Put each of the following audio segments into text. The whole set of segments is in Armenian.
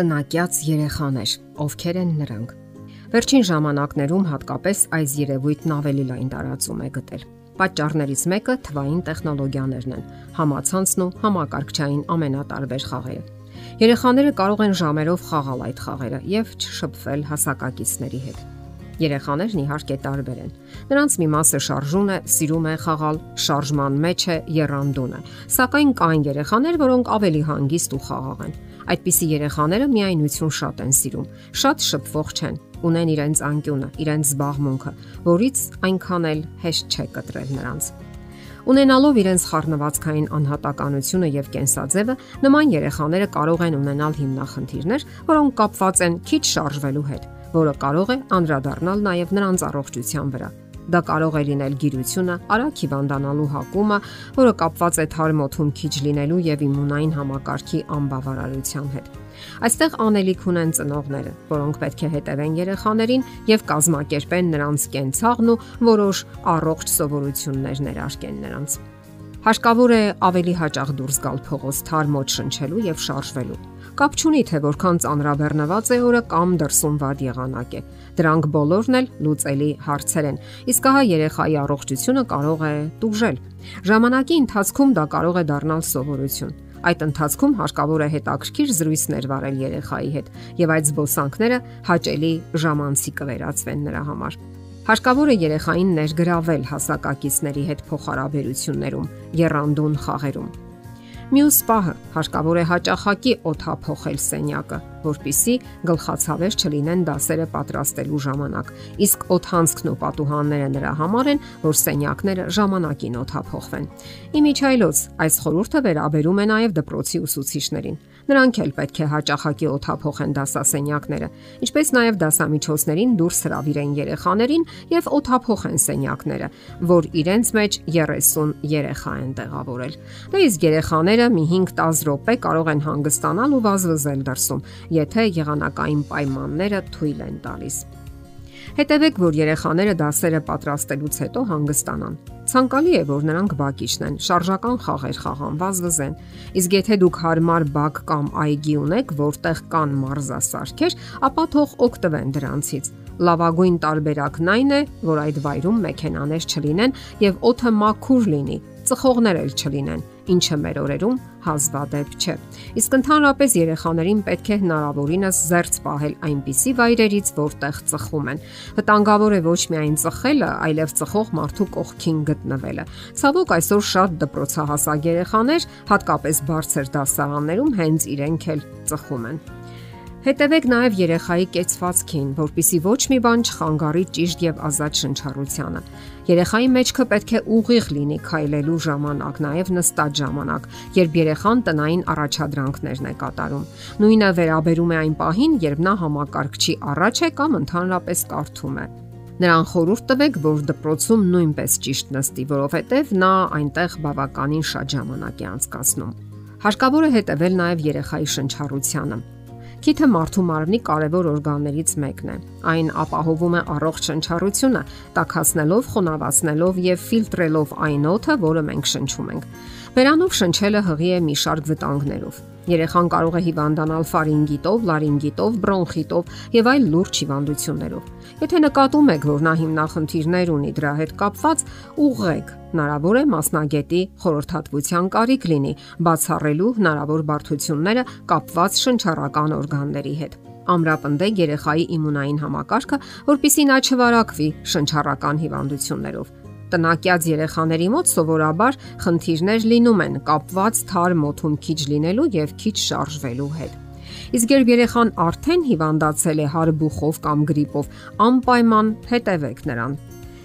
Տնակյաց երեխաներ, ովքեր են նրանք։ Վերջին ժամանակներում հատկապես այս երևույթն ավելի լայն տարածում է գտել։ Պատճառներից մեկը թվային տեխնոլոգիաներն են, համացանցն ու համակարգչային ամենատարբեր խաղերը։ Երեխաները կարող են ժամերով խաղալ այդ խաղերը եւ չշփվել հասակակիցների հետ։ Երեխաներն իհարկե տարբեր են։ Նրանց մի մասը շարժուն է, սիրում է խաղալ, շարժման մեջ է, երանդուն է։ Սակայն կային երեխաներ, որոնք ավելի հանգիստ ու խաղաղ են։ Այդպիսի երեխաները միայնություն շատ են սիրում, շատ շփվող չեն, ունեն իրենց անկյունը, իրենց զբաղմունքը, որից այնքան էլ հեշտ չէ կտրել նրանց։ Ունենալով իրենց խառնվածքային անհատականությունը եւ կենսաձևը, նման երեխաները կարող են ունենալ հիմնախնդիրներ, որոնք կապված են քիչ շարժվելու հետ, որը կարող է անդրադառնալ նաեւ նրանց առողջության վրա։ Դա կարող է լինել գիրությունը, արագ հիվանդանալու հակումը, որը կապված է թարմոթում քիչ լինելու եւ իմունային համակարգի անբավարարության հետ։ Այստեղ անելիք ունեն ծնողները, որոնք պետք է հետևեն երեխաներին եւ կազմակերպեն նրանց կենցաղն ու որոշ առողջ սովորություններ ներարկեն նրանց։ Հարկավոր է ավելի հաճախ դուրս գալ փողոց թարմոտ շնչելու եւ շարժվելու Կապ չունի թե որքան ծանրաբեռնված է օրը կամ դրսում վատ եղանակ է։ Դրանք բոլորն էլ լուծելի հարցեր են։ Իսկ հա երեխայի առողջությունը կարող է տուժել։ Ժամանակի ընթացքում դա կարող է դառնալ սովորություն։ Այդ ընթացքում հարկավոր է հետաքրքիր զրույցներ վարել երեխայի հետ, եւ այդ զբոսանքները հաճելի ժամանցի կվերածվեն նրա համար։ Հարկավոր է երեխային ներգրավել հասակակիցների հետ փոխհարաբերություններում, երանդուն խաղերում։ Մյուս պահը հարկավոր է հաճախակի օթափողել սենյակը, որpիսի գլխացավեր չլինեն դասերը պատրաստելու ժամանակ։ Իսկ օթանցքն ու պատուհանները նրա համար են, որ սենյակները ժամանակին օթափողվեն։ Իմիջայլոց այս խորհուրդը վերաբերում է նաև դպրոցի ուսուցիչներին։ Նրանք էլ պետք է հաճախակի օթափողեն դասասենյակները, ինչպես նաև դասամիջոցներին դուրս հravirեն երեխաներին եւ օթափողեն սենյակները, որ իրենց մեջ 30 երեխա են տեղավորել։ Դա իսկ երեխաները մի 5-10 րոպե կարող են հանգստանալ ու վազվզել դրսում, եթե եղանակային պայմանները թույլ են տալիս։ Հետևեք, որ երեխաները դասերը պատրաստելուց հետո հանգստանան։ Ցանկալի է, որ նրանք բակիչնեն, շարժական խաղեր խաղան, վազվզեն։ Իսկ եթե դուք հարմար բակ կամ այգի ունեք, որտեղ կան մարզասարքեր, ապա թող օգտվեն դրանցից։ Լավագույն տարբերակն այն է, որ այդ վայրում մեքենաներ չլինեն եւ օդը մաքուր լինի, ծխողներ էլ չլինեն, ինչը մեր օրերում հազվադեպ չէ։ Իսկ ընդհանրապես երեխաներին պետք է հնարավորինս զերծ պահել այնպիսի վայրերից, որտեղ ծխում են։ Վտանգավոր է ոչ միայն ծխելը, այլև ծխող մարդու կողքին գտնվելը։ Ցավոք այսօր շատ դպրոցահասակ երեխաներ, հատկապես բարձր դասարաններում հենց իրենք էլ ծխում են։ Հետևեք նաև երեխայի կեցվածքին, որpիսի ոչ մի բան չխանգարի ճիշտ եւ ազատ շնչառությանը։ Երեխայի մեջքը պետք է ուղիղ լինի քայլելու ժամանակ, նաև նստած ժամանակ, երբ երեխան տնային առաջադրանքներն է կատարում։ Նույնը վերաբերում է այն պահին, երբ նա համակարգչի առաջ է կամ ընդհանրապես կարդում է։ Նրան խորհուրդ տվեք, որ դպրոցում նույնպես ճիշտ նստի, որովհետև նա այնտեղ բավականին շատ ժամանակ է անցկացնում։ Հարկավոր է հետևել նաև երեխայի շնչառությանը Քիթը մարդու մարմնի կարևոր օրգաններից մեկն է։ Այն ապահովում է առողջ շնչառությունը, տաքացնելով, խոնավացնելով եւ ֆիլտրելով այն օդը, որը մենք շնչում ենք։ Վերանով շնչելը հղի է մի շարք վտանգներով։ Երեխան կարող է հիվանդանալ ֆարինգիտով, լարինգիտով, բրոնխիտով եւ այլ լուրջ հիվանդություններով։ Եթե նկատում եք, որ նա հիմնախնդիրներ ունի դրա հետ կապված, ուղղեք։ Հնարավոր է մասնագետի խորհրդատվության կարիք լինի բացառելու հնարավոր բարդությունները կապված շնչառական օրգանների հետ ամրապնդեք երեխայի իմունային համակարգը, որpիսի նա չվարակվի շնչառական հիվանդություններով տնակյաց երեխաների մոտ սովորաբար խնդիրներ լինում են կապված թարմ օթում քիչ լինելու եւ քիչ շարժվելու հետ։ Իսկ երբ երեխան արդեն հիվանդացել է հարբուխով կամ գրիպով, անպայման հետևեք նրան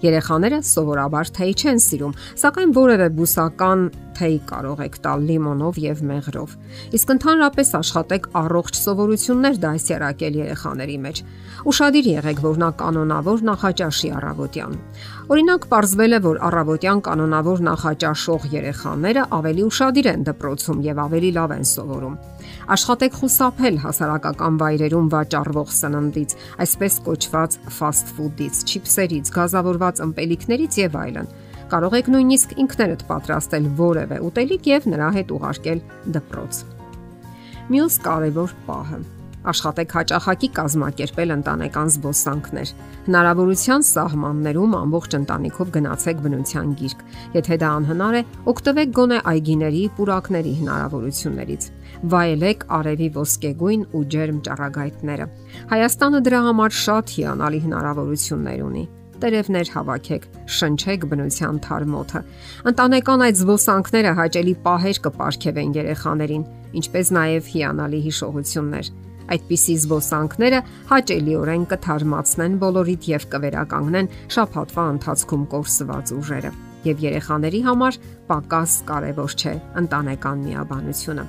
Երեխաները սովորաբար թեյ չեն սիրում, սակայն որևէ բուսական թեյ կարող եք տալ լիմոնով եւ մեղրով։ Իսկ ընդհանրապես աշխատեք առողջ սովորություններ դասյարակել երեխաների մեջ։ Ուշադիր եղեք, որ նա կանոնավոր նախաճաշի առավոտյան։ Օրինակ, ողջվել է, որ առավոտյան կանոնավոր նախաճաշող երեխաները ավելի ուշադիր են դպրոցում եւ ավելի լավ են սովորում։ Աշխատեք խուսափել հասարակական վայրերում վաճառվող սննդից, այսպես կոչված fast food-ից, չիփսերից, գազավորված ըմպելիքներից եւ այլն։ Կարող եք նույնիսկ ինքներդ պատրաստել որևէ ուտելիք եւ նրա հետ ուղարկել դպրոց։ Մյուս կարևոր պահը Աշխատեք հաճախակի կազմակերպել ընտանեկան զբոսանքներ։ Հնարավորության սահմաններում ամբողջ ընտանիքով գնացեք բնության գիրք։ Եթե դա անհնար է, օգտվեք գոնե այգիների, պուրակների հնարավորություններից։ Վայելեք արևի ոսկեգույն ու ջերմ ճառագայթները։ Հայաստանը դրա համար շատ հիանալի հնարավորություններ ունի տերևներ հավաքեք, շնչեք բնության թարմոթը։ Ընտանեկան այդ զբոսանքները հաճելի պահեր կպարգևեն երեխաներին, ինչպես նաև հիանալի հիշողություններ։ Այդպիսի զբոսանքները հաճելիորեն կթարմացնեն բոլորիդ եւ կվերականգնեն շփաթվա ընթացքում կորսված ուժերը։ Եվ երեխաների համար պակաս կարևոր չէ ընտանեկան միաբանությունը։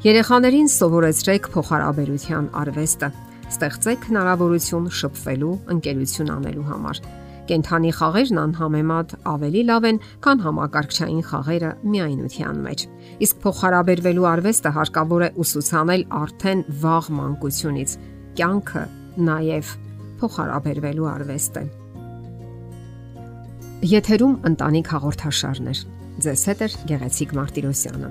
Երեխաներին սովորեցրեք փոխհարաբերության արվեստը։ Ստեղծեք հնարավորություն շփվելու, ընկերություն անելու համար Կենթանի խաղերն անհամեմատ ավելի լավ են, քան համակարգչային խաղերը միայնության մեջ։ Իսկ փոխհարաբերվելու արվեստը հարկավոր է ուսուցանել արդեն վաղ մանկությունից։ Կյանքը նաև փոխհարաբերվելու արվեստ է։ Եթերում ընտանիք հաղորդաշարներ։ Ձեզ հետ է Գեղեցիկ Մարտիրոսյանը։